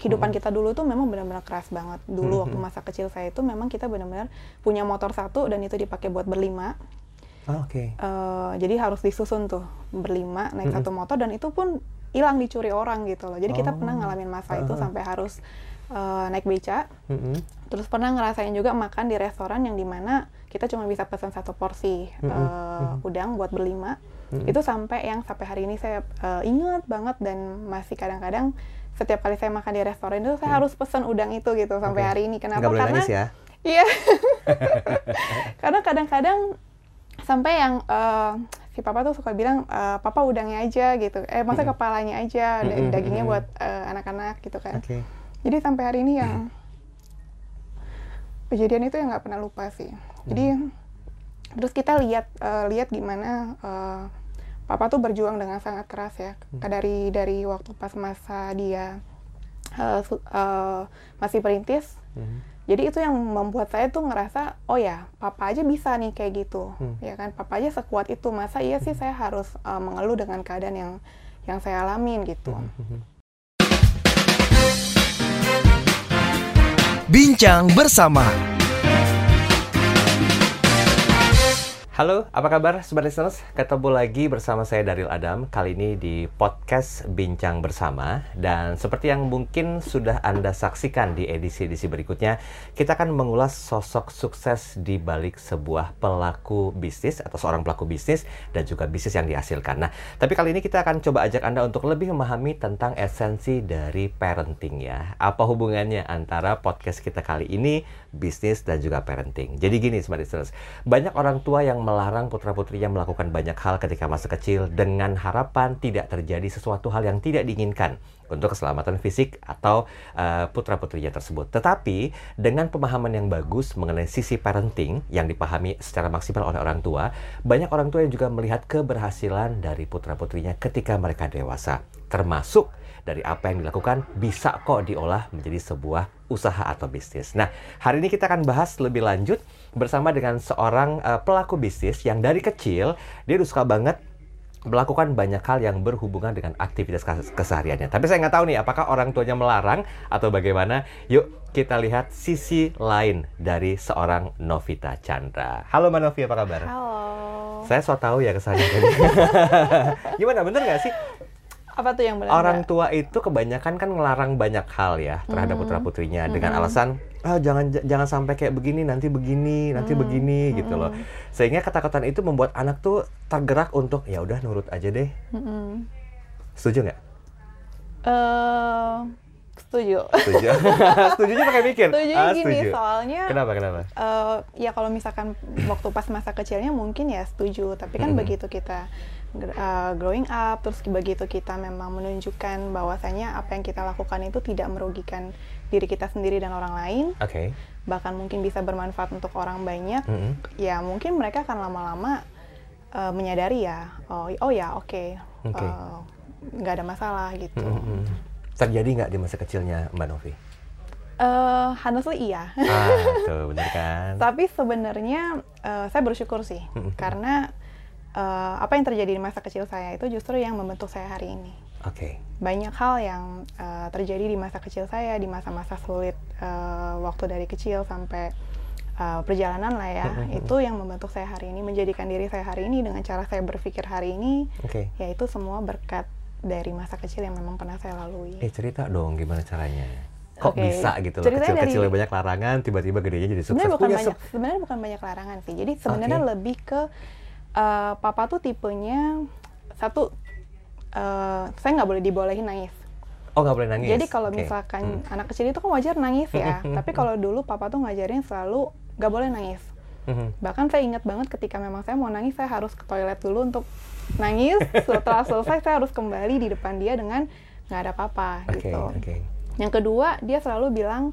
kehidupan kita dulu tuh memang benar-benar keras banget. Dulu waktu masa kecil saya itu memang kita benar-benar punya motor satu dan itu dipakai buat berlima. Oh, Oke. Eh, jadi harus disusun tuh berlima naik satu motor dan itu pun hilang dicuri orang gitu loh. Jadi kita pernah Oh. ngalamin masa itu Ah. sampai harus eh, naik beca. Mm-mm. Terus pernah ngerasain juga makan di restoran yang di mana kita cuma bisa pesan satu porsi eh, udang buat berlima. Itu sampai yang sampai hari ini saya eh, ingat banget dan masih kadang-kadang setiap kali saya makan di restoran itu saya harus pesan udang itu gitu sampai hari ini. Kenapa? Nggak boleh Karena nangis ya. Iya. Karena kadang-kadang sampai yang eh, si papa tuh suka bilang eh, papa udangnya aja gitu. Eh masa kepalanya aja, da- Mm-mm, dagingnya mm-mm. buat eh, anak-anak gitu kan. Oke. Jadi sampai hari ini yang kejadian itu yang nggak pernah lupa sih. Jadi terus kita lihat eh, lihat gimana eh, papa tuh berjuang dengan sangat keras ya. Dari dari waktu pas masa dia eh, su- eh, masih perintis. Mhm. Jadi itu yang membuat saya tuh ngerasa, oh ya, papa aja bisa nih kayak gitu, Hmm. ya kan? Papa aja sekuat itu, masa iya sih saya harus eh, mengeluh dengan keadaan yang yang saya alamin gitu. Bincang bersama Halo, apa kabar Sobat Listeners? Ketemu lagi bersama saya Daril Adam Kali ini di podcast Bincang Bersama. Dan seperti yang mungkin sudah Anda saksikan di edisi-edisi berikutnya Kita akan mengulas sosok sukses di balik sebuah pelaku bisnis Atau seorang pelaku bisnis dan juga bisnis yang dihasilkan. Nah, tapi kali ini kita akan coba ajak Anda untuk lebih memahami tentang esensi dari parenting ya. Apa hubungannya antara podcast kita kali ini bisnis dan juga parenting Jadi gini Sobat Listeners Banyak orang tua yang melarang putra-putrinya melakukan banyak hal ketika masa kecil dengan harapan tidak terjadi sesuatu hal yang tidak diinginkan untuk keselamatan fisik atau uh, putra-putrinya tersebut. Tetapi dengan pemahaman yang bagus mengenai sisi parenting yang dipahami secara maksimal oleh orang tua, banyak orang tua yang juga melihat keberhasilan dari putra-putrinya ketika mereka dewasa, termasuk dari apa yang dilakukan bisa kok diolah menjadi sebuah usaha atau bisnis. Nah, hari ini kita akan bahas lebih lanjut bersama dengan seorang uh, pelaku bisnis yang dari kecil dia udah suka banget melakukan banyak hal yang berhubungan dengan aktivitas kes- kesehariannya. Tapi saya nggak tahu nih apakah orang tuanya melarang atau bagaimana. Yuk kita lihat sisi lain dari seorang Novita Chandra. Halo Mbak Novi, apa kabar? Halo. Saya so tahu ya kesannya. Gimana bener nggak sih? Apa tuh yang benar? Orang tua itu kebanyakan kan ngelarang banyak hal ya terhadap Hmm. putra putrinya dengan alasan ah jangan jangan sampai kayak begini nanti begini nanti Hmm. begini gitu loh sehingga ketakutan itu membuat anak tuh tergerak untuk ya udah nurut aja deh Mm-mm. setuju nggak Eh, setuju. setuju setujunya pakai mikir Setuju Ah, gini, setuju. soalnya kenapa kenapa eh, ya kalau misalkan waktu pas masa kecilnya mungkin ya setuju, tapi kan Mm-mm. begitu kita eh, growing up, terus begitu kita memang menunjukkan bahwasanya apa yang kita lakukan itu tidak merugikan diri kita sendiri dan orang lain, oke bahkan mungkin bisa bermanfaat untuk orang banyak, Mm-mm. ya mungkin mereka akan lama-lama eh, menyadari ya, oh, oh ya oke, Oke. eh, nggak ada masalah gitu. Mm-mm. Terjadi nggak di masa kecilnya Mbak Novi? Eh, honestly iya. ah tuh bener kan? Tapi sebenarnya eh, saya bersyukur sih karena eh, apa yang terjadi di masa kecil saya itu justru yang membentuk saya hari ini. oke. Banyak hal yang eh, terjadi di masa kecil saya, di masa-masa sulit eh, waktu dari kecil sampai eh, perjalanan lah ya, itu yang membentuk saya hari ini, menjadikan diri saya hari ini dengan cara saya berpikir hari ini, oke. yaitu semua berkat dari masa kecil yang memang pernah saya lalui. Eh cerita dong gimana caranya? Kok Oke, bisa gitu loh kecil-kecil dari- banyak larangan tiba-tiba gedenya jadi sukses sebenarnya bukan punya banyak se- sebenarnya bukan banyak larangan sih jadi sebenarnya Oke. lebih ke eh, papa tuh tipenya satu eh, saya nggak boleh dibolehin nangis Oh nggak boleh nangis. jadi kalau Oke. misalkan anak kecil itu kan wajar nangis ya Hmm, hmm, tapi kalau dulu papa tuh ngajarin selalu nggak boleh nangis Mhm. bahkan saya ingat banget ketika memang saya mau nangis saya harus ke toilet dulu untuk nangis setelah selesai saya harus kembali di depan dia dengan nggak ada apa-apa Oke gitu oke. yang kedua dia selalu bilang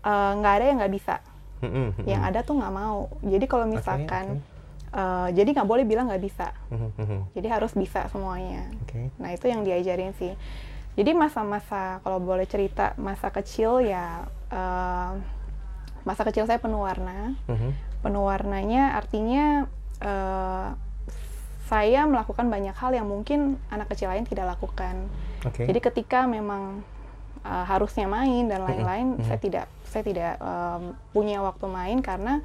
"Eh, nggak ada yang nggak bisa Mhm, mhm. yang ada tuh nggak mau. Jadi kalau misalkan, oke. eh, jadi nggak boleh bilang nggak bisa. Mhm, mhm. Jadi harus bisa semuanya. Oke. Nah itu yang diajarin sih. Jadi masa-masa kalau boleh cerita masa kecil ya eh, masa kecil saya penuh warna. Mhm. Penuh warnanya artinya eh, saya melakukan banyak hal yang mungkin anak kecil lain tidak lakukan. Oke. Jadi ketika memang uh, harusnya main dan lain-lain saya tidak saya tidak um, punya waktu main karena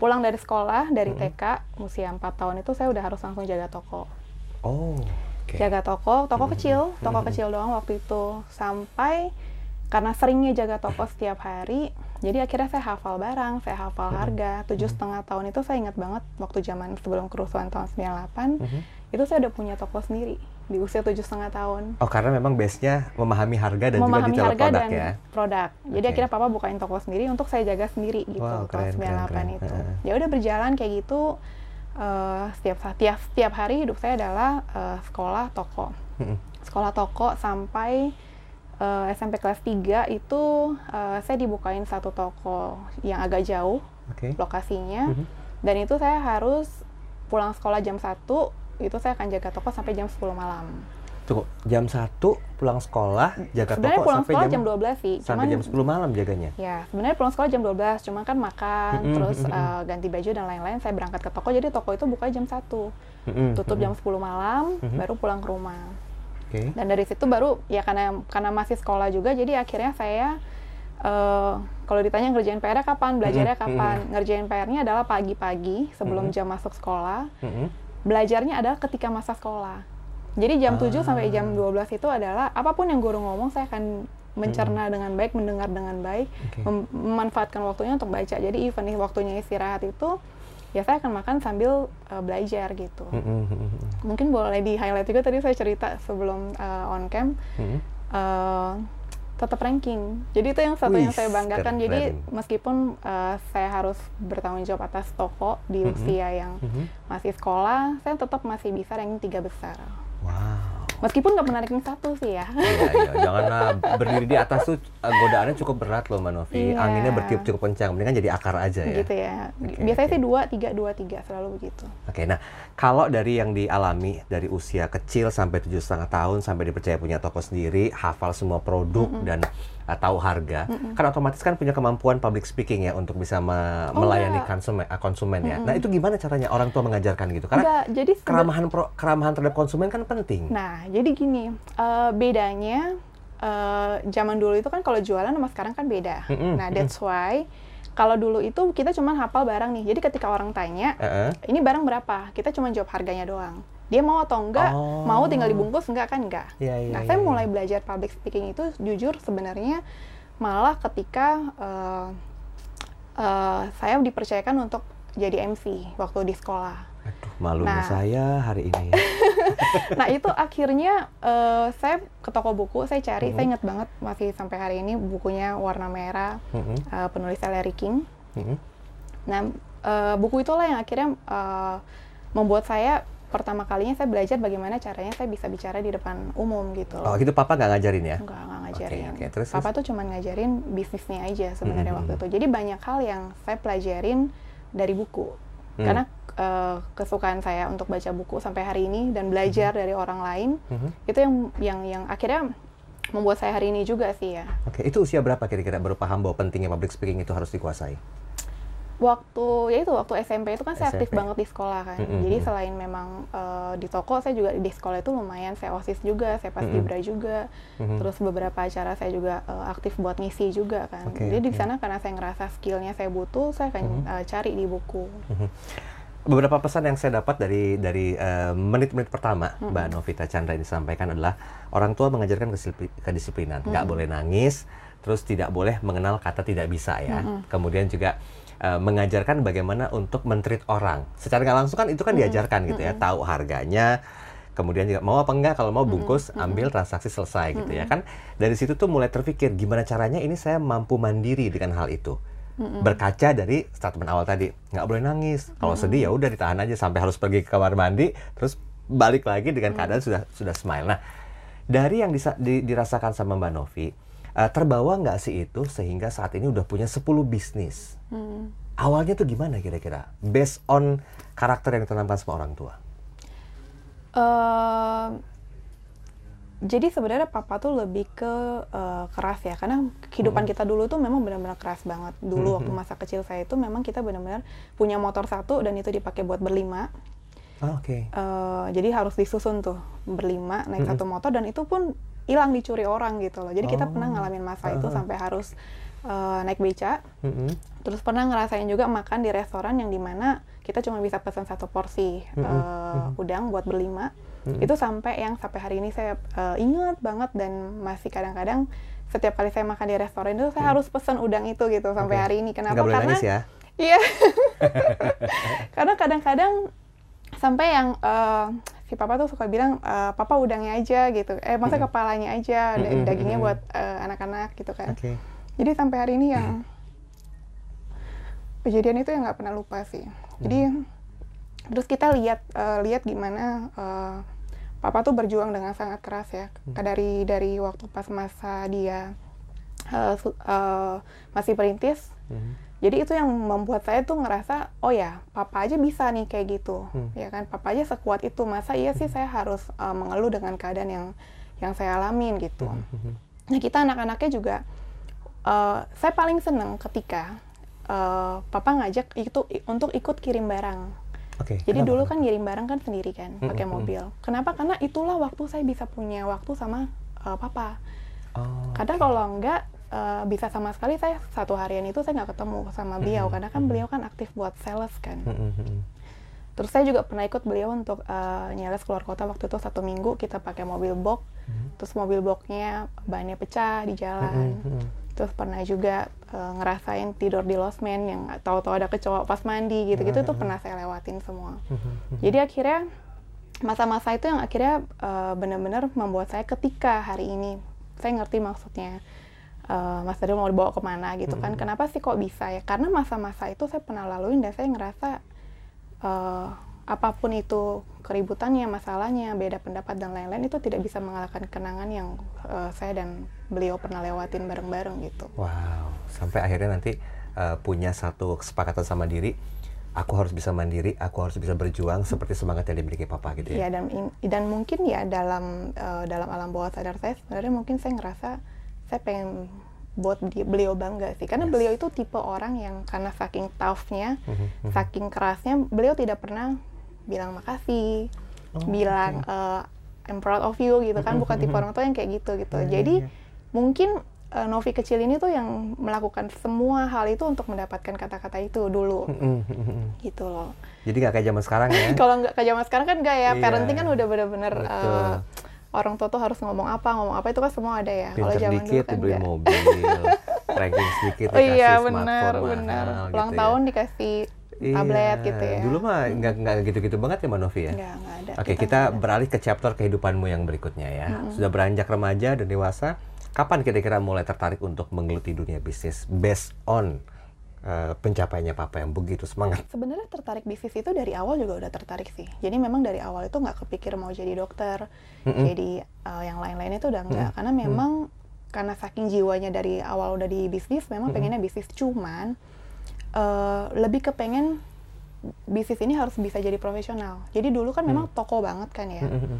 pulang dari sekolah dari TK usia 4 tahun itu saya udah harus langsung jaga toko Oh. oke. jaga toko toko kecil toko kecil doang waktu itu sampai karena seringnya jaga toko setiap hari jadi akhirnya saya hafal barang saya hafal harga tujuh setengah tahun itu saya ingat banget waktu zaman sebelum kerusuhan tahun 98 Mhm. itu saya udah punya toko sendiri di usia tujuh setengah tahun Oh karena memang base-nya memahami harga dan juga memahami detail harga produk dan ya. produk. Jadi Oke. akhirnya papa bukain toko sendiri untuk saya jaga sendiri gitu Wow, keren, tahun 98 keren, keren. itu. Ya udah berjalan kayak gitu eh, setiap setiap setiap hari hidup saya adalah eh, sekolah toko. Sekolah toko sampai eh, SMP kelas 3 itu eh, saya dibukain satu toko yang agak jauh Oke. lokasinya Mhm. dan itu saya harus pulang sekolah jam 1 itu saya akan jaga toko sampai jam 10 malam. Tunggu, jam 1 pulang sekolah jaga Sebenarnya toko pulang sampai sekolah jam, jam 12 sih. sampai cuman- jam 10 malam jaganya. Ya, sebenarnya pulang sekolah jam 12, cuma kan makan, Mm-mm, terus mm-mm. eh, ganti baju dan lain-lain, saya berangkat ke toko, jadi toko itu buka jam 1, Mm-mm, tutup mm-mm. jam 10 malam, Mhm. baru pulang ke rumah. Oke. Dan dari situ baru, ya karena karena masih sekolah juga, jadi akhirnya saya, eh, kalau ditanya ngerjain PR-nya kapan, belajarnya Mm-mm, kapan, ngerjain PR-nya adalah pagi-pagi sebelum Mhm. jam masuk sekolah, Mm-mm. belajarnya adalah ketika masa sekolah. Jadi jam 7 sampai Ah. jam 12 itu adalah apa pun yang guru ngomong saya akan mencerna dengan baik, mendengar dengan baik, mem- memanfaatkan waktunya untuk baca. Jadi even nih waktunya istirahat itu ya saya akan makan sambil uh, belajar gitu. Mm-mm, Mungkin boleh di highlight juga tadi saya cerita sebelum uh, on cam mm-mm. uh, tetap ranking. Jadi itu yang satu yang Wih, saya banggakan. Jadi keren. meskipun uh, saya harus bertanggung jawab atas toko di Mhm. usia yang Mhm. masih sekolah, saya tetap masih bisa ranking tiga besar. Wow. Meskipun nggak pernah ranking satu sih ya. Iya, iya. Janganlah berdiri di atas tuh eh, godaannya cukup berat loh, Mbak Novi. Iya. Anginnya bertiup cukup kencang. Mendingan jadi akar aja ya. gitu ya. Oke, Biasanya oke. sih dua, tiga, dua, tiga selalu begitu. Oke, nah kalau dari yang dialami dari usia kecil sampai tujuh setengah tahun sampai dipercaya punya toko sendiri, hafal semua produk dan uh, tahu harga, kan otomatis kan punya kemampuan public speaking ya untuk bisa me- Oh, melayani konsumen, uh, konsumen ya. Nah itu gimana caranya orang tua mengajarkan gitu? Karena Enggak, jadi keramahan pro- keramahan terhadap konsumen kan penting. Nah, jadi gini, eh, bedanya eh, zaman dulu itu kan kalau jualan sama sekarang kan beda. Mm-mm, Nah, that's why kalau dulu itu kita cuma hafal barang nih. Jadi ketika orang tanya, Heeh. ini barang berapa? Kita cuma jawab harganya doang. Dia mau atau enggak? Oh. Mau tinggal dibungkus enggak kan enggak. Iya, iya, nah, iya, saya iya. mulai belajar public speaking itu jujur sebenarnya malah ketika eh, eh, saya dipercayakan untuk jadi MC waktu di sekolah. Aduh, malunya Nah. saya hari ini. nah itu akhirnya eh, saya ke toko buku saya cari Mhm. saya ingat banget masih sampai hari ini bukunya warna merah Mm-mm, eh, penulisnya Larry King mm-mm. nah eh, buku itulah yang akhirnya eh, membuat saya pertama kalinya saya belajar bagaimana caranya saya bisa bicara di depan umum gitu Oh gitu papa nggak ngajarin ya? Enggak, enggak ngajarin. oke. Terus, Papa tuh cuman ngajarin bisnisnya aja sebenarnya Mhm. waktu itu. Jadi banyak hal yang saya pelajarin dari buku. Hmm. Karena eh, kesukaan saya untuk baca buku sampai hari ini dan belajar dari orang lain Mhm. itu yang yang yang akhirnya membuat saya hari ini juga sih ya. Oke, itu usia berapa kira-kira baru paham bahwa pentingnya public speaking itu harus dikuasai? Waktu ya itu waktu SMP itu kan saya aktif SMP. banget di sekolah kan. Mm-mm, Jadi selain memang eh, di toko saya juga di sekolah itu lumayan saya OSIS juga, saya pas. Libra juga. Mhm. Terus beberapa acara saya juga eh, aktif buat ngisi juga kan. Oke, Jadi di sana karena saya ngerasa skillnya saya butuh, saya akan Mhm. eh, cari di buku. Beberapa pesan yang saya dapat dari dari menit-menit pertama Mm-mm. Mbak Novita Chandra ini sampaikan adalah orang tua mengajarkan kesilpi- kedisiplinan, nggak Mm-mm. boleh nangis, terus tidak boleh mengenal kata tidak bisa ya. Mm-mm. Kemudian juga eh, mengajarkan bagaimana untuk mentreat orang. Secara nggak langsung kan itu kan diajarkan gitu ya, tahu harganya. Kemudian juga mau apa enggak kalau mau bungkus ambil transaksi selesai gitu ya kan. Dari situ tuh mulai terpikir gimana caranya ini saya mampu mandiri dengan hal itu. Berkaca dari statement awal tadi, nggak boleh nangis. Kalau sedih ya udah ditahan aja sampai harus pergi ke kamar mandi, terus balik lagi dengan keadaan sudah sudah smile. Nah, dari yang di- dirasakan sama Mbak Novi, eh, terbawa nggak sih itu sehingga saat ini udah punya 10 bisnis? Hmm. Awalnya tuh gimana kira-kira? Based on karakter yang ditanamkan sama orang tua. Eh, jadi sebenarnya papa tuh lebih ke eh, keras ya, karena kehidupan kita dulu tuh memang benar-benar keras banget. Dulu waktu masa kecil saya itu memang kita benar-benar punya motor satu dan itu dipakai buat berlima. Ah, Oke. Eh, jadi harus disusun tuh berlima naik satu motor dan itu pun hilang dicuri orang gitu loh. Jadi kita Oh. pernah ngalamin masa itu Uh-huh. sampai harus uh, naik beca. Mm-mm. Terus pernah ngerasain juga makan di restoran yang di mana kita cuma bisa pesan satu porsi Mm-mm. uh, udang buat berlima. Mm-mm. Itu sampai yang sampai hari ini saya uh, ingat banget dan masih kadang-kadang setiap kali saya makan di restoran itu saya harus pesan udang itu gitu sampai hari ini. Kenapa? Nggak boleh Karena nangis ya. Iya. Karena kadang-kadang sampai yang eh, si papa tuh suka bilang eh, papa udangnya aja gitu. Eh masa kepalanya aja, da- Mm-mm, dagingnya buat eh, anak-anak gitu kan. Oke. Jadi sampai hari ini yang kejadian itu yang nggak pernah lupa sih. Jadi terus kita lihat eh, lihat gimana eh, papa tuh berjuang dengan sangat keras ya dari dari waktu pas masa dia su- eh, masih perintis Mhm. Jadi itu yang membuat saya tuh ngerasa oh ya papa aja bisa nih kayak gitu Hmm. ya kan papa aja sekuat itu masa iya sih saya harus uh, mengeluh dengan keadaan yang yang saya alamin gitu Mhm. nah kita anak-anaknya juga uh, saya paling seneng ketika uh, papa ngajak itu untuk ikut kirim barang Oke. jadi kenapa? dulu kan ngirim barang kan sendiri kan pakai Mm-mm. mobil kenapa karena itulah waktu saya bisa punya waktu sama uh, papa Oh, kadang oke. kalau enggak eh, bisa sama sekali saya satu harian itu saya nggak ketemu sama beliau Mhm, karena kan beliau kan aktif buat sales kan. Mhm, mhm. Terus saya juga pernah ikut beliau untuk eh, nyales keluar kota waktu itu satu minggu kita pakai mobil box. Mhm. Terus mobil boxnya bannya pecah di jalan. Terus pernah juga eh, ngerasain tidur di losmen yang tahu-tahu ada kecoa pas mandi gitu-gitu tuh Mhm. pernah saya lewatin semua. Jadi akhirnya masa-masa itu yang akhirnya eh, benar-benar membuat saya ketika hari ini saya ngerti maksudnya eh, Mas Daril mau dibawa ke mana gitu kan. Mm-mm. Kenapa sih kok bisa ya? Karena masa-masa itu saya pernah laluin dan saya ngerasa eh, apa pun itu keributannya, masalahnya, beda pendapat dan lain-lain itu tidak bisa mengalahkan kenangan yang eh, saya dan beliau pernah lewatin bareng-bareng gitu. Wow, sampai akhirnya nanti uh, punya satu kesepakatan sama diri. Aku harus bisa mandiri, aku harus bisa berjuang seperti semangat yang dimiliki papa gitu Ya ya. dan dan mungkin ya dalam eh, dalam alam bawah sadar saya sebenarnya mungkin saya ngerasa saya pengen buat di- beliau bangga sih karena Yes. beliau itu tipe orang yang karena saking toughnya, Mhm, mhm. saking kerasnya beliau tidak pernah bilang makasih, Oh, bilang eh, I'm proud of you gitu kan Mhm, bukan tipe mhm. orang tua yang kayak gitu gitu. Ya, ya, Jadi ya. mungkin eh, Novi kecil ini tuh yang melakukan semua hal itu untuk mendapatkan kata-kata itu dulu gitu loh. Jadi nggak kayak zaman sekarang ya. Kalau nggak ke zaman sekarang kan nggak ya, Iya. parenting kan udah bener-bener Betul. eh, orang tua tuh harus ngomong apa, ngomong apa itu kan semua ada ya. Kalau zaman dulu dikit kan dibeli nggak. mobil, ranking sedikit Oh dikasih iya smartphone benar mahal benar. gitu Ulang ya. tahun dikasih Iya. tablet gitu ya. Dulu mah nggak nggak gitu-gitu banget ya Mbak Novi ya. Nggak, nggak ada. Oke, nggak kita ada. beralih ke chapter kehidupanmu yang berikutnya ya. Sudah beranjak remaja dan dewasa, kapan kira-kira mulai tertarik untuk menggeluti dunia bisnis based on uh, pencapaiannya papa yang begitu semangat? Sebenarnya tertarik bisnis itu dari awal juga udah tertarik sih. Jadi memang dari awal itu nggak kepikir mau jadi dokter, Mm-mm. jadi eh, yang lain-lain itu udah nggak. Karena memang karena saking jiwanya dari awal udah di bisnis, memang pengennya bisnis. Cuman eh, lebih kepengen bisnis ini harus bisa jadi profesional. Jadi dulu kan memang toko banget kan ya. Mm-mm.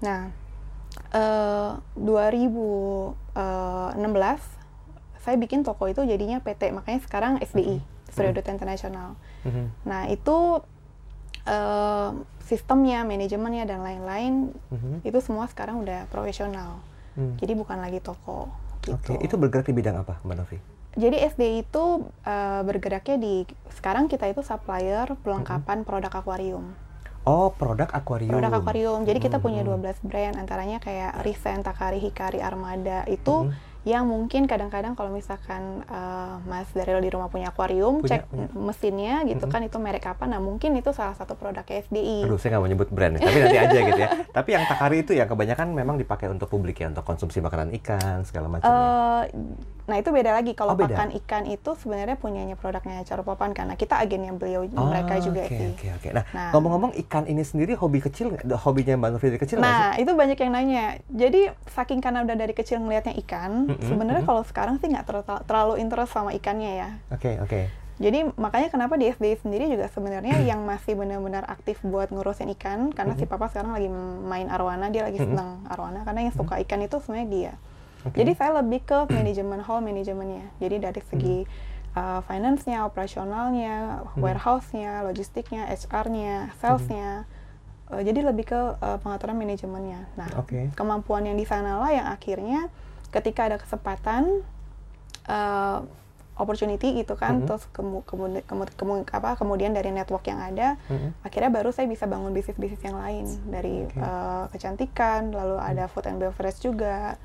Nah, eh 2016 saya bikin toko itu jadinya PT, makanya sekarang SDI, Studio Duta International. Mhm. Nah, itu eh, sistemnya, manajemennya dan lain-lain Mhm. itu semua sekarang udah profesional. Hmm. Jadi bukan lagi toko gitu. Oke, itu bergerak di bidang apa, Mbak Novi? Jadi SDI itu eh, bergeraknya di sekarang kita itu supplier pelengkapan produk akuarium. Oh, produk akuarium. produk akuarium. Jadi kita punya Mhm. 12 brand antaranya kayak Risen, Takari, Hikari, Armada. Itu Mhm. Yang mungkin kadang-kadang kalau misalkan uh, Mas Daryl di rumah punya akuarium, Punya, cek punya. mesinnya gitu Mhm. kan itu merek apa. Nah, mungkin itu salah satu produk SDI. Aduh, saya nggak mau nyebut brand, nih, tapi nanti aja gitu ya. Tapi yang Takari itu ya kebanyakan memang dipakai untuk publik ya, untuk konsumsi makanan ikan segala macam. ya. Nah itu beda lagi kalau Oh, beda. pakan ikan itu sebenarnya punyanya produknya Caropopan karena kita agennya beliau Oh, mereka juga oke, sih. Oke, oke. Nah, Nah. ngomong-ngomong ikan ini sendiri hobi kecil nggak? Hobinya Mbak Novi dari kecil sih? Nah, itu banyak yang nanya. Jadi, saking karena udah dari kecil ngelihatnya ikan, Mm-mm, sebenarnya mm-mm. kalau sekarang sih nggak ter- terlalu interest sama ikannya ya. Oke, oke. Jadi makanya kenapa di SDI sendiri juga sebenarnya yang masih benar-benar aktif buat ngurusin ikan karena si papa sekarang lagi main arwana dia lagi senang arwana karena yang suka ikan itu sebenarnya dia. Oke. Jadi saya lebih ke manajemen hall manajemennya. Jadi dari segi uh, finance-nya, operasionalnya, warehouse-nya, logistiknya, HR-nya, sales-nya, uh, jadi lebih ke uh, pengaturan manajemennya. Nah, Oke. kemampuan yang di sana lah yang akhirnya ketika ada kesempatan uh, opportunity gitu kan, Mhm. terus kemu, kemu- kemu- kemu- apa, kemudian dari network yang ada, Mhm. akhirnya baru saya bisa bangun bisnis-bisnis yang lain dari Oke. uh, kecantikan, lalu ada food and beverage juga,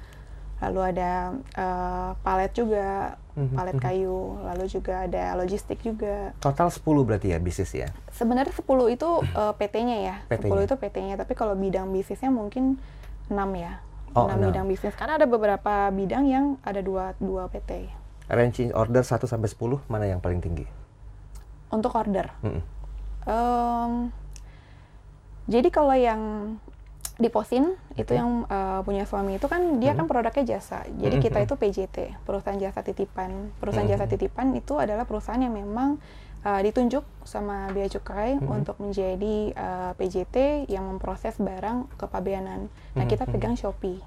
lalu ada uh, palet juga, Mhm, palet mhm. kayu, lalu juga ada logistik juga. Total 10 berarti ya bisnis ya? Sebenarnya 10 itu uh, PT-nya ya. PT-nya. 10 itu PT-nya, tapi kalau bidang bisnisnya mungkin 6 ya. Oh, 6 enam. bidang bisnis. Karena ada beberapa bidang yang ada dua dua PT. Range order 1 sampai 10 mana yang paling tinggi? Untuk order. Mm-mm. Em, jadi kalau yang di Posin itu Oke. yang uh, punya suami itu kan dia kan produknya jasa. Jadi Mhm. kita itu PJT, perusahaan jasa titipan. Perusahaan jasa Mhm. titipan itu adalah perusahaan yang memang uh, ditunjuk sama bea cukai Mhm. untuk menjadi uh, PJT yang memproses barang kepabeanan. Nah, kita Mhm. pegang Shopee.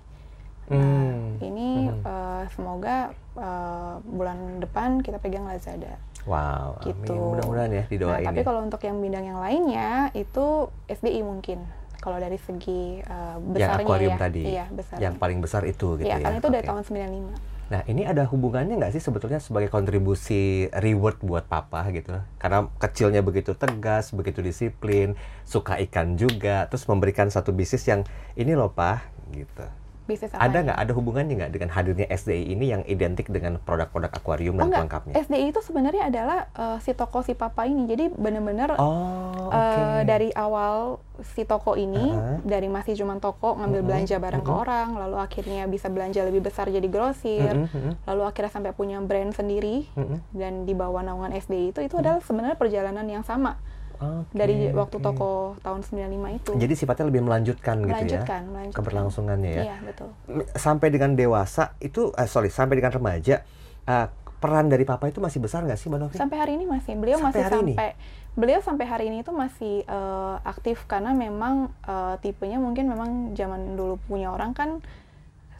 Nah, Hmm. ini Mhm. uh, semoga uh, bulan depan kita pegang Lazada. Wow, gitu. Mudah-mudahan ya didoain Nah, tapi ya. kalau untuk yang bidang yang lainnya itu SDI mungkin. Kalau dari segi uh, besarnya yang akuarium ya. tadi. Iya, besar. Yang paling besar itu gitu Iya, ya. karena itu dari Oke. tahun 95. Nah, ini ada hubungannya nggak sih sebetulnya sebagai kontribusi reward buat papa gitu? Karena kecilnya begitu tegas, begitu disiplin, suka ikan juga, terus memberikan satu bisnis yang ini loh, Pak, gitu. Bisnis apa Ada nggak ada hubungannya nggak dengan hadirnya SDI ini yang identik dengan produk-produk akuarium Oh, dan enggak. pelengkapnya? SDI itu sebenarnya adalah uh, si toko si papa ini. Jadi benar-benar Oh, oke. uh, dari awal si toko ini Uh-huh. dari masih cuma toko ngambil Mhm, belanja barang ke mhm. orang, lalu akhirnya bisa belanja lebih besar jadi grosir, Mm-mm, mm-mm, lalu akhirnya sampai punya brand sendiri mm-mm. dan di bawah naungan SDI itu itu adalah sebenarnya perjalanan yang sama Oke, dari waktu oke. toko tahun 95 itu. Jadi sifatnya lebih melanjutkan, gitu melanjutkan, ya, melanjutkan. keberlangsungannya ya. Iya, betul. Sampai dengan dewasa itu, eh, sorry, sampai dengan remaja, eh, peran dari papa itu masih besar nggak sih, Mbak Novi? Sampai hari ini masih beliau Sampai masih hari ini? sampai beliau sampai hari ini itu masih eh, aktif karena memang eh, tipenya mungkin memang zaman dulu punya orang kan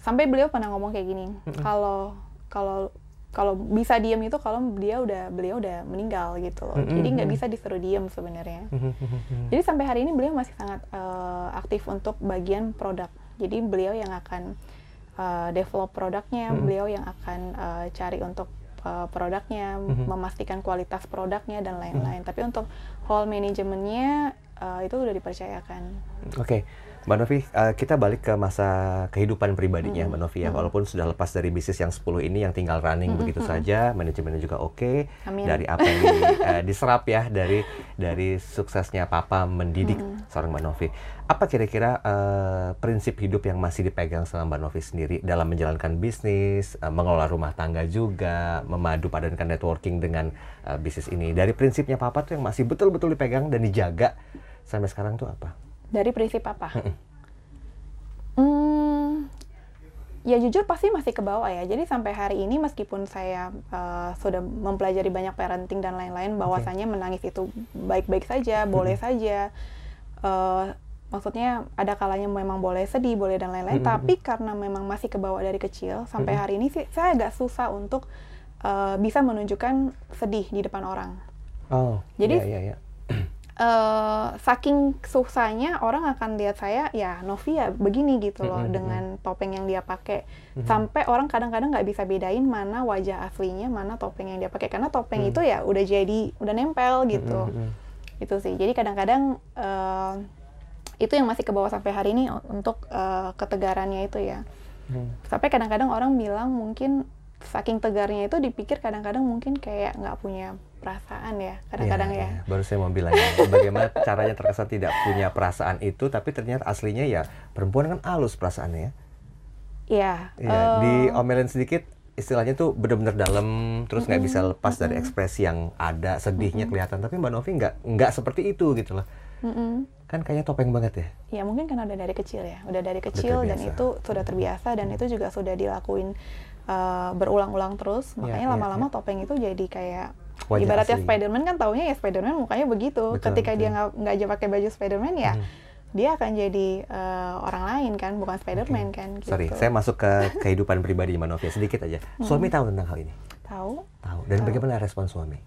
sampai beliau pernah ngomong kayak gini kalau kalau kalau bisa diem itu kalau dia udah beliau udah meninggal gitu loh. Mm-mm, jadi nggak mm. bisa disuruh diem sebenarnya. Jadi sampai hari ini beliau masih sangat eh, aktif untuk bagian produk. Jadi beliau yang akan eh, develop produknya Mm-mm. beliau yang akan eh, cari untuk eh, produknya Mhm. memastikan kualitas produknya dan lain-lain. Tapi untuk whole manajemennya eh, itu udah dipercayakan. Oke, Mbak Novi, eh, kita balik ke masa kehidupan pribadinya Mm-mm. Mbak Novi ya, walaupun sudah lepas dari bisnis yang 10 ini yang tinggal running Mm-mm, begitu saja, manajemennya juga oke, Amin. dari apa yang di- eh, diserap ya dari dari suksesnya Papa mendidik Mm-mm. seorang Mbak Novi. Apa kira-kira eh, prinsip hidup yang masih dipegang sama Mbak Novi sendiri dalam menjalankan bisnis, eh, mengelola rumah tangga juga, memadu padankan networking dengan eh, bisnis ini. Dari prinsipnya Papa tuh yang masih betul-betul dipegang dan dijaga sampai sekarang tuh apa? Dari prinsip apa Hmm, ya jujur pasti masih ke bawah ya. Jadi sampai hari ini meskipun saya uh, sudah mempelajari banyak parenting dan lain-lain, bahwasanya menangis itu baik-baik saja, boleh saja. Uh, maksudnya ada kalanya memang boleh sedih, boleh dan lain-lain. Tapi karena memang masih ke bawah dari kecil, sampai hari ini sih saya agak susah untuk uh, bisa menunjukkan sedih di depan orang. Oh, Jadi- iya, iya, iya. Eh saking susahnya orang akan lihat saya ya Novi ya begini gitu loh Mm-mm, dengan topeng yang dia pakai Mhm. sampai orang kadang-kadang nggak bisa bedain mana wajah aslinya mana topeng yang dia pakai karena topeng Hmm. itu ya udah jadi udah nempel gitu Mm, mm, mm. itu sih jadi kadang-kadang eh, itu yang masih ke bawah sampai hari ini untuk eh, ketegarannya itu ya Hmm. sampai kadang-kadang orang bilang mungkin saking tegarnya itu dipikir kadang-kadang mungkin kayak nggak punya perasaan ya kadang-kadang Iya, ya iya. Baru saya mau bilang ya, bagaimana caranya terkesan tidak punya perasaan itu, tapi ternyata aslinya ya perempuan kan halus perasaannya ya. Iya. Iya, eh, diomelin sedikit istilahnya tuh bener-bener dalam terus nggak bisa lepas dari ekspresi yang ada sedihnya kelihatan tapi mbak Novi nggak nggak seperti itu gitu loh mm-mm. kan kayaknya topeng banget ya Ya mungkin karena udah dari kecil ya, udah dari kecil dan terbiasa. itu sudah terbiasa dan itu juga sudah dilakuin uh, berulang-ulang terus. Iya, Makanya iya, lama-lama iya. topeng itu jadi kayak Wajah ibaratnya asli. Spiderman kan taunya ya Spiderman mukanya begitu. Betul, Ketika dia betul. nggak nggak aja pakai baju Spiderman ya Hmm. dia akan jadi uh, orang lain kan, bukan Spiderman kan. Gitu. sorry saya masuk ke kehidupan pribadi mbak Novi sedikit aja suami tahu tentang hal ini tahu. tahu dan bagaimana respon suami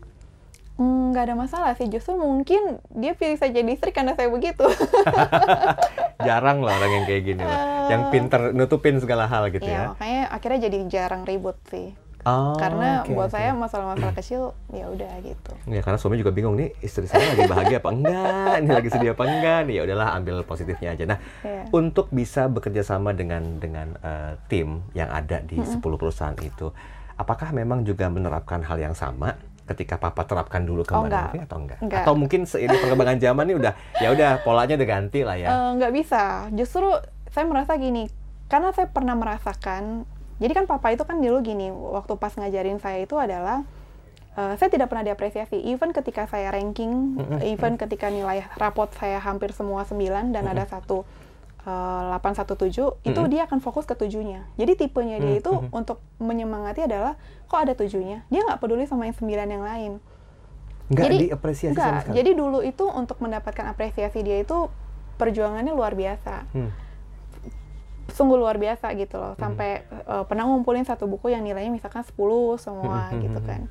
Hmm, nggak ada masalah sih, justru mungkin dia pilih saya jadi istri karena saya begitu. Jarang loh orang yang kayak gini loh. Yang pinter nutupin segala hal gitu Iya, ya. makanya akhirnya jadi jarang ribut sih. Oh, karena oke, buat oke. saya masalah-masalah kecil ya udah gitu. Ya karena suami juga bingung nih istri saya lagi bahagia apa enggak, ini lagi sedih apa enggak nih ya udahlah ambil positifnya aja. Nah Iya. untuk bisa bekerja sama dengan dengan eh, tim yang ada di 10 perusahaan itu, apakah memang juga menerapkan hal yang sama ketika papa terapkan dulu ke Oh, enggak. Atau enggak? Enggak. Atau mungkin seiring perkembangan zaman nih udah ya udah polanya udah ganti lah ya. Eh, nggak bisa. Justru saya merasa gini, karena saya pernah merasakan. Jadi kan papa itu kan dulu gini, waktu pas ngajarin saya itu adalah eh, saya tidak pernah diapresiasi. Even ketika saya ranking, even ketika nilai rapot saya hampir semua 9 dan ada satu eh, 817, itu dia akan fokus ke tujuhnya. Jadi tipenya dia itu untuk menyemangati adalah kok ada tujuhnya. Dia nggak peduli sama yang sembilan yang lain. Enggak jadi- diapresiasi sama Enggak, sekali. jadi dulu itu untuk mendapatkan apresiasi dia itu perjuangannya luar biasa. Hmm. Sungguh luar biasa gitu loh. Sampai eh, pernah ngumpulin satu buku yang nilainya misalkan 10 semua Hmm, hmm, gitu hmm, kan.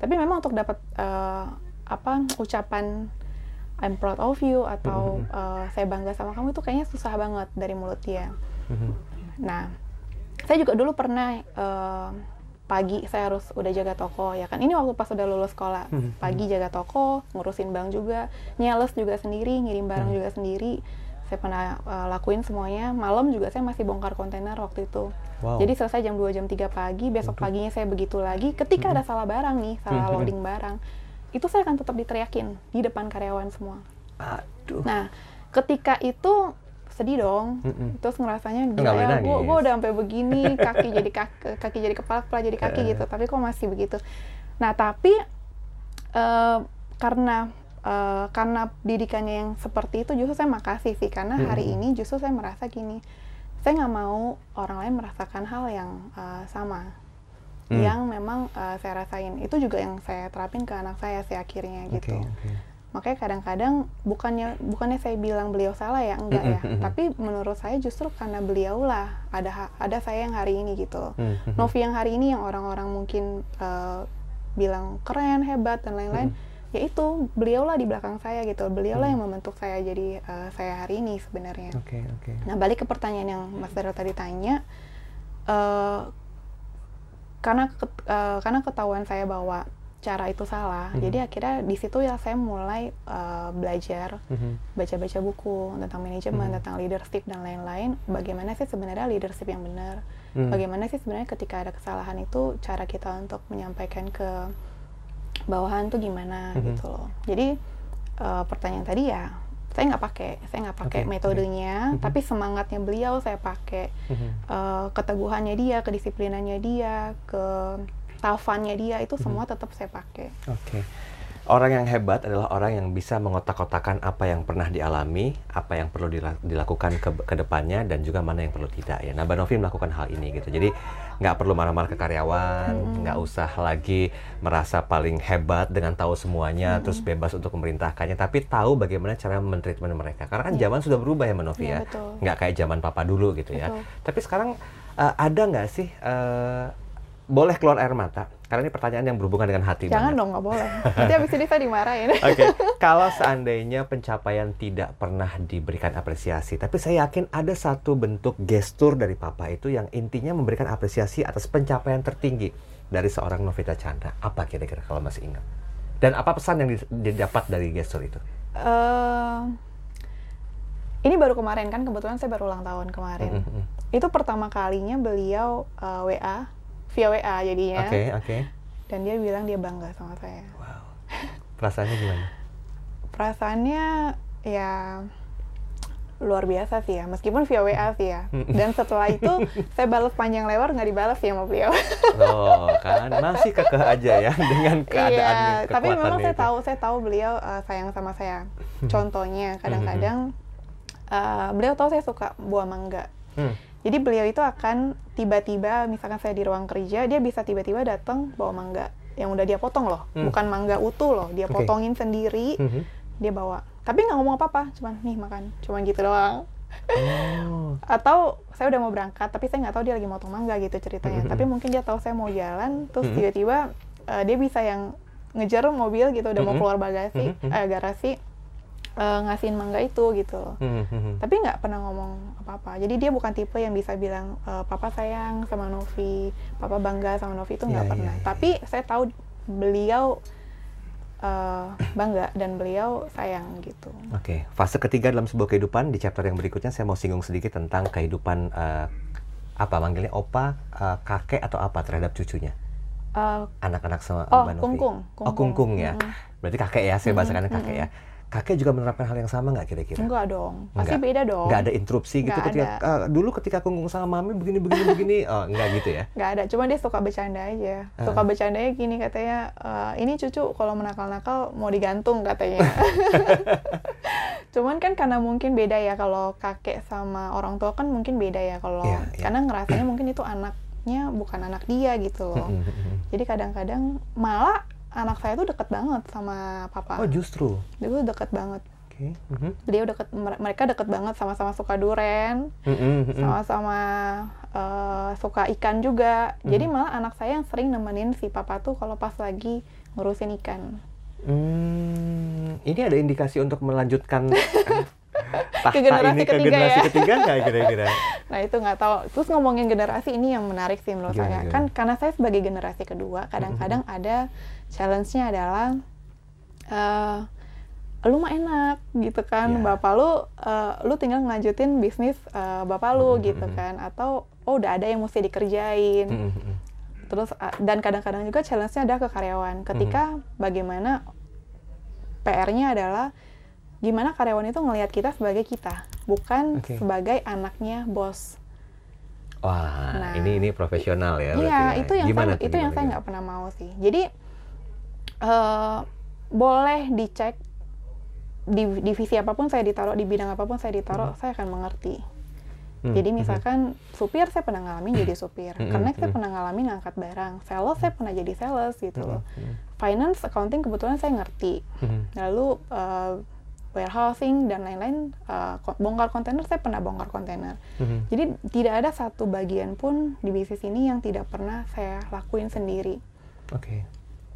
Tapi memang untuk dapat eh, apa ucapan I'm proud of you atau eh, saya bangga sama kamu itu kayaknya susah banget dari mulut dia. Nah, saya juga dulu pernah eh, pagi saya harus udah jaga toko ya kan. Ini waktu pas udah lulus sekolah, Hmm, pagi jaga toko, ngurusin bank juga, nyales juga sendiri, ngirim Hmm. barang juga sendiri. Saya pernah eh, lakuin semuanya. Malam juga saya masih bongkar kontainer waktu itu. Wow. Jadi selesai jam 2 jam 3 pagi, besok paginya saya begitu lagi. Ketika ada salah barang nih, salah Hmm. loading barang, itu saya akan tetap diteriakin di depan karyawan semua. Aduh. Nah, ketika itu sedih dong. Mm-mm. Terus ngerasanya gila ya, gue nangis." udah sampai begini, kaki jadi kaki, kaki jadi kepala, kepala jadi kaki gitu. Tapi kok masih begitu. Nah, tapi eh, karena eh, karena didikannya yang seperti itu justru saya makasih sih karena hari ini justru saya merasa gini. Saya nggak mau orang lain merasakan hal yang eh, sama. Hmm. Yang memang eh, saya rasain. Itu juga yang saya terapin ke anak saya sih akhirnya gitu oke. makanya kadang-kadang bukannya bukannya saya bilang beliau salah ya enggak ya tapi menurut saya justru karena beliau lah ada ada saya yang hari ini gitu Hmm, hmm, hmm. Novi yang hari ini yang orang-orang mungkin eh, bilang keren hebat dan lain-lain itu beliau lah di belakang saya gitu beliau lah yang membentuk saya jadi eh, saya hari ini sebenarnya Oke, oke. Nah, balik ke pertanyaan yang Mas Daryl tadi tanya, eh, karena eh, karena ketahuan saya bahwa cara itu salah, Mhm. jadi akhirnya di situ ya saya mulai eh, belajar, Mhm. baca-baca buku tentang manajemen, Mhm. tentang leadership dan lain-lain. Bagaimana sih sebenarnya leadership yang benar? Hmm. Bagaimana sih sebenarnya ketika ada kesalahan itu cara kita untuk menyampaikan ke bawahan tuh gimana Mhm. gitu loh. Jadi eh, pertanyaan tadi ya saya nggak pakai, saya nggak pakai oke. metodenya, Mhm. tapi semangatnya beliau saya pakai, Mhm. Eh, keteguhannya dia, kedisiplinannya dia, ke tafannya dia itu semua tetap saya pakai. Oke. Orang yang hebat adalah orang yang bisa mengotak-kotakan apa yang pernah dialami, apa yang perlu dila- dilakukan ke, ke depannya, dan juga mana yang perlu tidak. Ya, nah, Mbak Novi melakukan hal ini gitu. Jadi nggak perlu marah-marah ke karyawan, nggak usah lagi merasa paling hebat dengan tahu semuanya, terus bebas untuk memerintahkannya, tapi tahu bagaimana cara mentreatment mereka. Karena kan zaman sudah berubah ya, Mbak Novi Iya, ya. betul. Nggak kayak zaman papa dulu gitu ya. Betul. Tapi sekarang eh, ada nggak sih eh, boleh keluar air mata? Karena ini pertanyaan yang berhubungan dengan hati. Jangan banget. dong, nggak boleh. Nanti abis ini saya dimarahin. Oke, kalau seandainya pencapaian tidak pernah diberikan apresiasi, tapi saya yakin ada satu bentuk gestur dari papa itu yang intinya memberikan apresiasi atas pencapaian tertinggi dari seorang Novita Chandra. Apa kira-kira kalau masih ingat? Dan apa pesan yang di- didapat dari gestur itu? Eh, ini baru kemarin kan, kebetulan saya baru ulang tahun kemarin. Mhm, mhm. Itu pertama kalinya beliau eh, WA, via WA jadinya. Oke, oke. Dan dia bilang dia bangga sama saya. Wow. Perasaannya gimana? perasaannya ya luar biasa sih ya meskipun via WA sih ya dan setelah itu saya balas panjang lebar nggak dibalas ya sama beliau Oh, kan masih kekeh aja ya dengan keadaan iya tapi memang saya itu. tahu saya tahu beliau uh, sayang sama saya contohnya kadang-kadang uh, beliau tahu saya suka buah mangga Hmm. Jadi beliau itu akan tiba-tiba misalkan saya di ruang kerja dia bisa tiba-tiba datang bawa mangga yang udah dia potong loh Hmm. bukan mangga utuh loh dia Oke. potongin sendiri Mhm. dia bawa tapi nggak ngomong apa-apa cuman nih makan cuman gitu doang Oh. atau saya udah mau berangkat tapi saya nggak tahu dia lagi motong mangga gitu ceritanya Mhm. tapi mungkin dia tahu saya mau jalan terus Mhm. tiba-tiba eh, dia bisa yang ngejar mobil gitu udah mau Mhm. keluar bagasi Mhm, mhm. eh, garasi eh, ngasihin mangga itu gitu Hmm, hmm, hmm. tapi nggak pernah ngomong apa-apa jadi dia bukan tipe yang bisa bilang e, papa sayang sama Novi papa bangga sama Novi itu nggak Iya, pernah iya, iya. tapi saya tahu beliau eh, bangga dan beliau sayang gitu Oke, fase ketiga dalam sebuah kehidupan di chapter yang berikutnya saya mau singgung sedikit tentang kehidupan eh, apa manggilnya opa, eh, kakek atau apa terhadap cucunya, anak-anak sama Oh, Mbak Novi. kungkung, Oh, kungkung ya. Mm-mm. Berarti kakek ya, saya Mm-mm, bahasakannya kakek ya. Kakek juga menerapkan hal yang sama nggak kira-kira? enggak dong pasti Enggak. beda dong Nggak ada interupsi gitu Nggak ketika "Ah, dulu ketika kungkung sama mami begini begini begini, oh nggak gitu ya? nggak ada cuma dia suka bercanda aja Ah. suka bercandanya gini katanya "Eh, ini cucu kalau menakal-nakal mau digantung katanya cuman kan karena mungkin beda ya kalau kakek sama orang tua kan mungkin beda ya kalau Iya, iya. karena ngerasanya mungkin itu anaknya bukan anak dia gitu loh jadi kadang-kadang malah anak saya tuh deket banget sama papa Oh justru, dia tuh deket banget oke. Mhm. beliau deket mer- mereka deket banget sama-sama suka duren Mm, mm, mm, mm. sama-sama eh, suka ikan juga. Jadi Mhm. malah anak saya yang sering nemenin si papa tuh kalau pas lagi ngurusin ikan. Hmm, ini ada indikasi untuk melanjutkan tahta Ke generasi ini ke ketiga generasi ya. ketiga nggak kira-kira? Nah itu nggak tahu. Terus ngomongin generasi ini yang menarik sih menurut Gimana, saya. gimana? Kan karena saya sebagai generasi kedua, kadang-kadang ada challenge-nya adalah eh lu mah enak gitu kan, Ya. bapak lu eh, lu tinggal ngelanjutin bisnis eh, bapak lu Mhm, gitu mhm. kan, atau oh udah ada yang mesti dikerjain. Mm, mm, mm. terus uh, dan kadang-kadang juga challenge-nya ada ke karyawan ketika Mhm. bagaimana PR-nya adalah gimana karyawan itu ngelihat kita sebagai kita bukan Oke. sebagai anaknya bos Wah, Nah. ini ini profesional ya. iya ya. itu yang Gimana saya itu yang gimana, saya nggak pernah mau sih jadi eh, boleh dicek di divisi apa pun saya ditaruh di bidang apa pun saya ditaruh saya akan mengerti Hmm, Jadi mhm. misalkan supir saya pernah ngalamin jadi supir, Mhm, connect saya pernah ngalamin ngangkat barang, sales saya pernah jadi sales gitu loh. Mhm, Finance, accounting kebetulan saya ngerti. mhm. Lalu uh, warehousing dan lain-lain, uh, bongkar kontainer saya pernah bongkar kontainer. Mhm. Jadi tidak ada satu bagian pun di bisnis ini yang tidak pernah saya lakuin sendiri. Oke.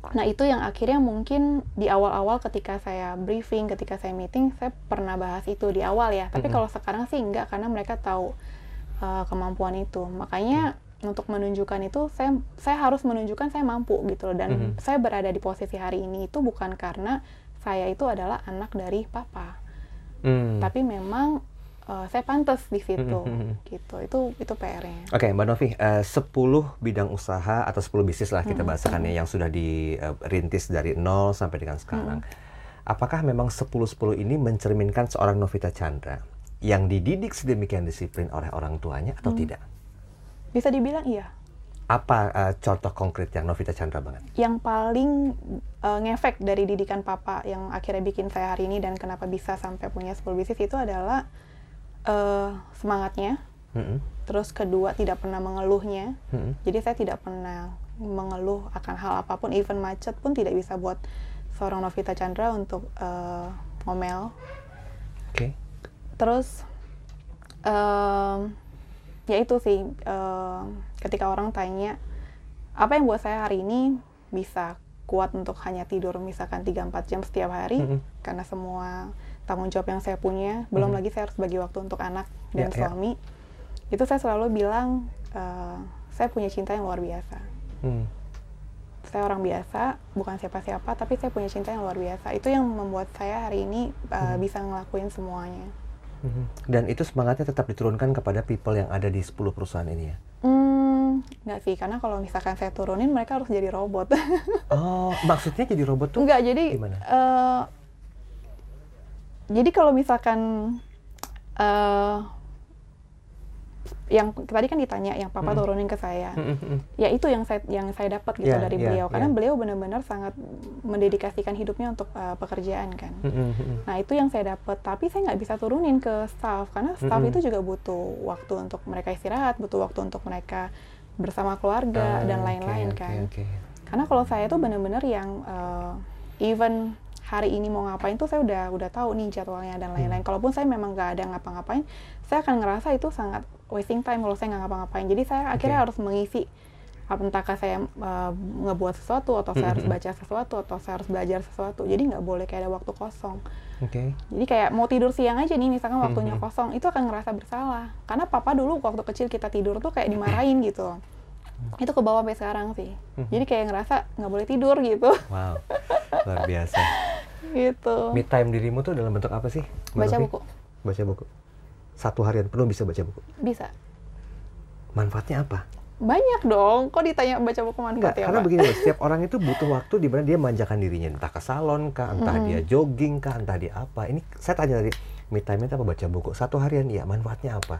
Nah itu yang akhirnya mungkin di awal-awal ketika saya briefing, ketika saya meeting, saya pernah bahas itu di awal ya. Tapi Mm-mm. kalau sekarang sih enggak karena mereka tahu uh, kemampuan itu. Makanya untuk menunjukkan itu, saya saya harus menunjukkan saya mampu gitu loh. Dan Mhm. saya berada di posisi hari ini itu bukan karena saya itu adalah anak dari papa, Hmm. tapi memang uh, saya pantas di situ. Mhm. Gitu. Itu itu PR-nya. Oke, Mbak Novi, eh, 10 bidang usaha atau 10 bisnis lah kita Mhm. bahasakan ya yang sudah dirintis dari nol sampai dengan sekarang. Apakah memang 10-10 ini mencerminkan seorang Novita Chandra yang dididik sedemikian disiplin oleh orang tuanya atau Hmm. tidak? Bisa dibilang iya. Apa eh, contoh konkret yang Novita Chandra banget? yang paling uh, ngefek dari didikan papa yang akhirnya bikin saya hari ini dan kenapa bisa sampai punya 10 bisnis itu adalah uh, semangatnya Mhm, terus kedua tidak pernah mengeluhnya mhm. jadi saya tidak pernah mengeluh akan hal apa pun even macet pun tidak bisa buat seorang Novita Chandra untuk uh, ngomel Oke. terus em, ya itu sih em, ketika orang tanya apa yang buat saya hari ini bisa kuat untuk hanya tidur misalkan 3-4 jam setiap hari Mhm. karena semua tanggung jawab yang saya punya belum Mhm. lagi saya harus bagi waktu untuk anak dan Ya, ya. suami itu saya selalu bilang eh, saya punya cinta yang luar biasa Hmm. saya orang biasa, bukan siapa-siapa, tapi saya punya cinta yang luar biasa. Itu yang membuat saya hari ini uh, bisa ngelakuin semuanya. Mhm. Dan itu semangatnya tetap diturunkan kepada people yang ada di 10 perusahaan ini ya? Hmm, nggak sih, karena kalau misalkan saya turunin, mereka harus jadi robot. Oh, maksudnya jadi robot tuh? Enggak, jadi gimana? eh, jadi kalau misalkan eh yang tadi kan ditanya yang papa Mm. turunin ke saya, Mhm, mhm. ya itu yang saya yang saya dapat gitu Iya, dari iya, beliau, karena iya. beliau benar-benar sangat mendedikasikan hidupnya untuk eh, pekerjaan kan. Mhm, mhm. Nah itu yang saya dapat, tapi saya nggak bisa turunin ke staff karena staff Mm-mm. itu juga butuh waktu untuk mereka istirahat, butuh waktu untuk mereka bersama keluarga Ah, dan lain-lain oke, kan. oke. Karena kalau saya tuh bener-bener yang eh, even hari ini mau ngapain tuh saya udah udah tahu nih jadwalnya dan lain-lain. Hmm. Kalaupun saya memang nggak ada ngapa-ngapain, saya akan ngerasa itu sangat wasting time kalau saya nggak ngapa-ngapain. Jadi saya akhirnya Oke. harus mengisi entahkah saya uh, ngebuat sesuatu atau saya harus Mm-mm. baca sesuatu atau saya harus belajar sesuatu jadi nggak boleh kayak ada waktu kosong Oke. jadi kayak mau tidur siang aja nih misalkan waktunya kosong itu akan ngerasa bersalah karena papa dulu waktu kecil kita tidur tuh kayak dimarahin gitu itu ke bawah sampai sekarang sih Mhm. jadi kayak ngerasa nggak boleh tidur gitu Wow. Luar biasa. gitu Me time dirimu tuh dalam bentuk apa sih? Mbak baca Novi? buku Baca buku. Satu harian penuh bisa baca buku. bisa Manfaatnya apa? banyak dong kok ditanya baca buku manfaatnya karena apa begini setiap orang itu butuh waktu di mana dia manjakan dirinya, entah ke salon kah, entah Mm-mm. dia jogging kah, entah dia apa. Ini saya tanya tadi, me time itu apa baca buku? Satu harian, iya, manfaatnya apa?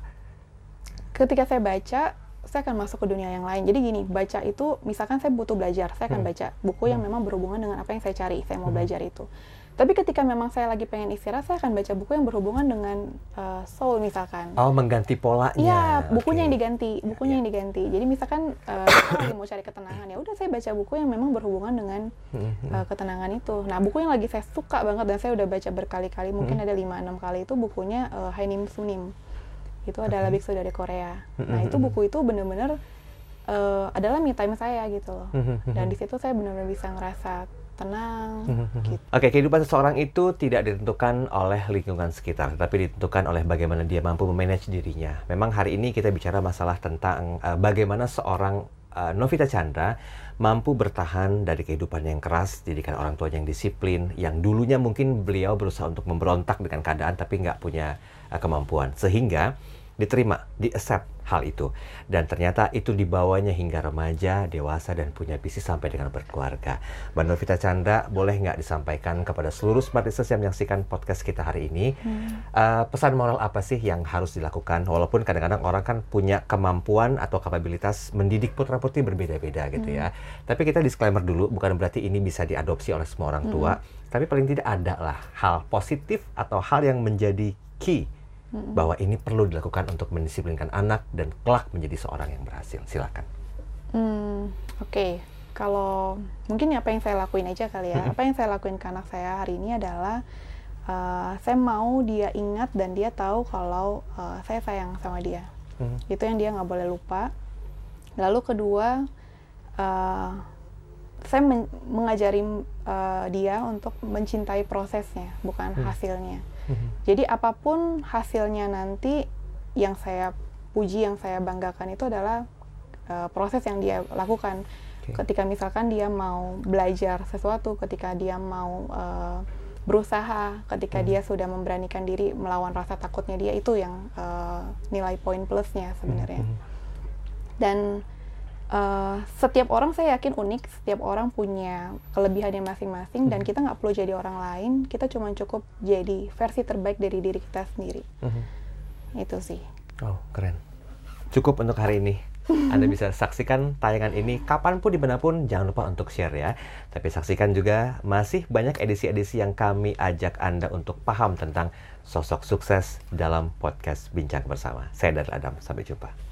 ketika saya baca saya akan masuk ke dunia yang lain jadi gini baca itu misalkan saya butuh belajar saya akan Hmm. baca buku yang memang berhubungan dengan apa yang saya cari saya mau belajar itu tapi ketika memang saya lagi pengen istirahat saya akan baca buku yang berhubungan dengan uh, soul misalkan Oh, mengganti polanya. Iya, bukunya Oke. yang diganti, bukunya Ya, yang diganti. Jadi misalkan uh, saya lagi mau cari ketenangan ya, udah saya baca buku yang memang berhubungan dengan uh, ketenangan itu. Nah, buku yang lagi saya suka banget dan saya udah baca berkali-kali, mungkin Hmm. ada 5-6 kali itu bukunya uh, Hainim Sunim. Itu adalah biksu dari Korea. Nah, itu buku itu bener-bener uh, adalah me time saya gitu loh. Mhm. Dan di situ saya benar-benar bisa ngerasa tenang Mhm. gitu. Oke, kehidupan seseorang itu tidak ditentukan oleh lingkungan sekitar, tapi ditentukan oleh bagaimana dia mampu memanage dirinya. Memang hari ini kita bicara masalah tentang eh, bagaimana seorang eh, Novita Chandra mampu bertahan dari kehidupan yang keras, didikan orang tuanya yang disiplin, yang dulunya mungkin beliau berusaha untuk memberontak dengan keadaan tapi nggak punya eh, kemampuan, sehingga diterima, di-accept hal itu. Dan ternyata itu dibawanya hingga remaja, dewasa, dan punya bisnis sampai dengan berkeluarga. Mbak Novita Chandra, boleh nggak disampaikan kepada seluruh smart listeners yang menyaksikan podcast kita hari ini, eh, pesan moral apa sih yang harus dilakukan? Walaupun kadang-kadang orang kan punya kemampuan atau kapabilitas mendidik putra-putri berbeda-beda gitu ya. Tapi kita disclaimer dulu, bukan berarti ini bisa diadopsi oleh semua orang tua. Tapi paling tidak ada lah hal positif atau hal yang menjadi key bahwa ini perlu dilakukan untuk mendisiplinkan anak dan kelak menjadi seorang yang berhasil. Silakan. Hmm, oke. Kalau mungkin apa yang saya lakuin aja kali ya. Apa yang saya lakuin ke anak saya hari ini adalah uh, saya mau dia ingat dan dia tahu kalau uh, saya sayang sama dia. Hmm. Itu yang dia nggak boleh lupa. Lalu kedua, uh, saya men- mengajari uh, dia untuk mencintai prosesnya, bukan Hmm. hasilnya. Mhm. Jadi apa pun hasilnya nanti yang saya puji, yang saya banggakan itu adalah uh, proses yang dia lakukan. Oke. Ketika misalkan dia mau belajar sesuatu, ketika dia mau uh, berusaha, ketika Hmm. dia sudah memberanikan diri melawan rasa takutnya dia itu yang uh, nilai poin plusnya sebenarnya. Mhm. Dan uh, setiap orang saya yakin unik, setiap orang punya kelebihannya masing-masing dan Mhm. kita nggak perlu jadi orang lain, kita cuma cukup jadi versi terbaik dari diri kita sendiri. Mhm. Itu sih. Oh, keren. Cukup untuk hari ini. Anda bisa saksikan tayangan ini kapan pun di mana pun, jangan lupa untuk share ya. Tapi saksikan juga masih banyak edisi-edisi yang kami ajak Anda untuk paham tentang sosok sukses dalam podcast Bincang Bersama. Saya Darul Adam, sampai jumpa.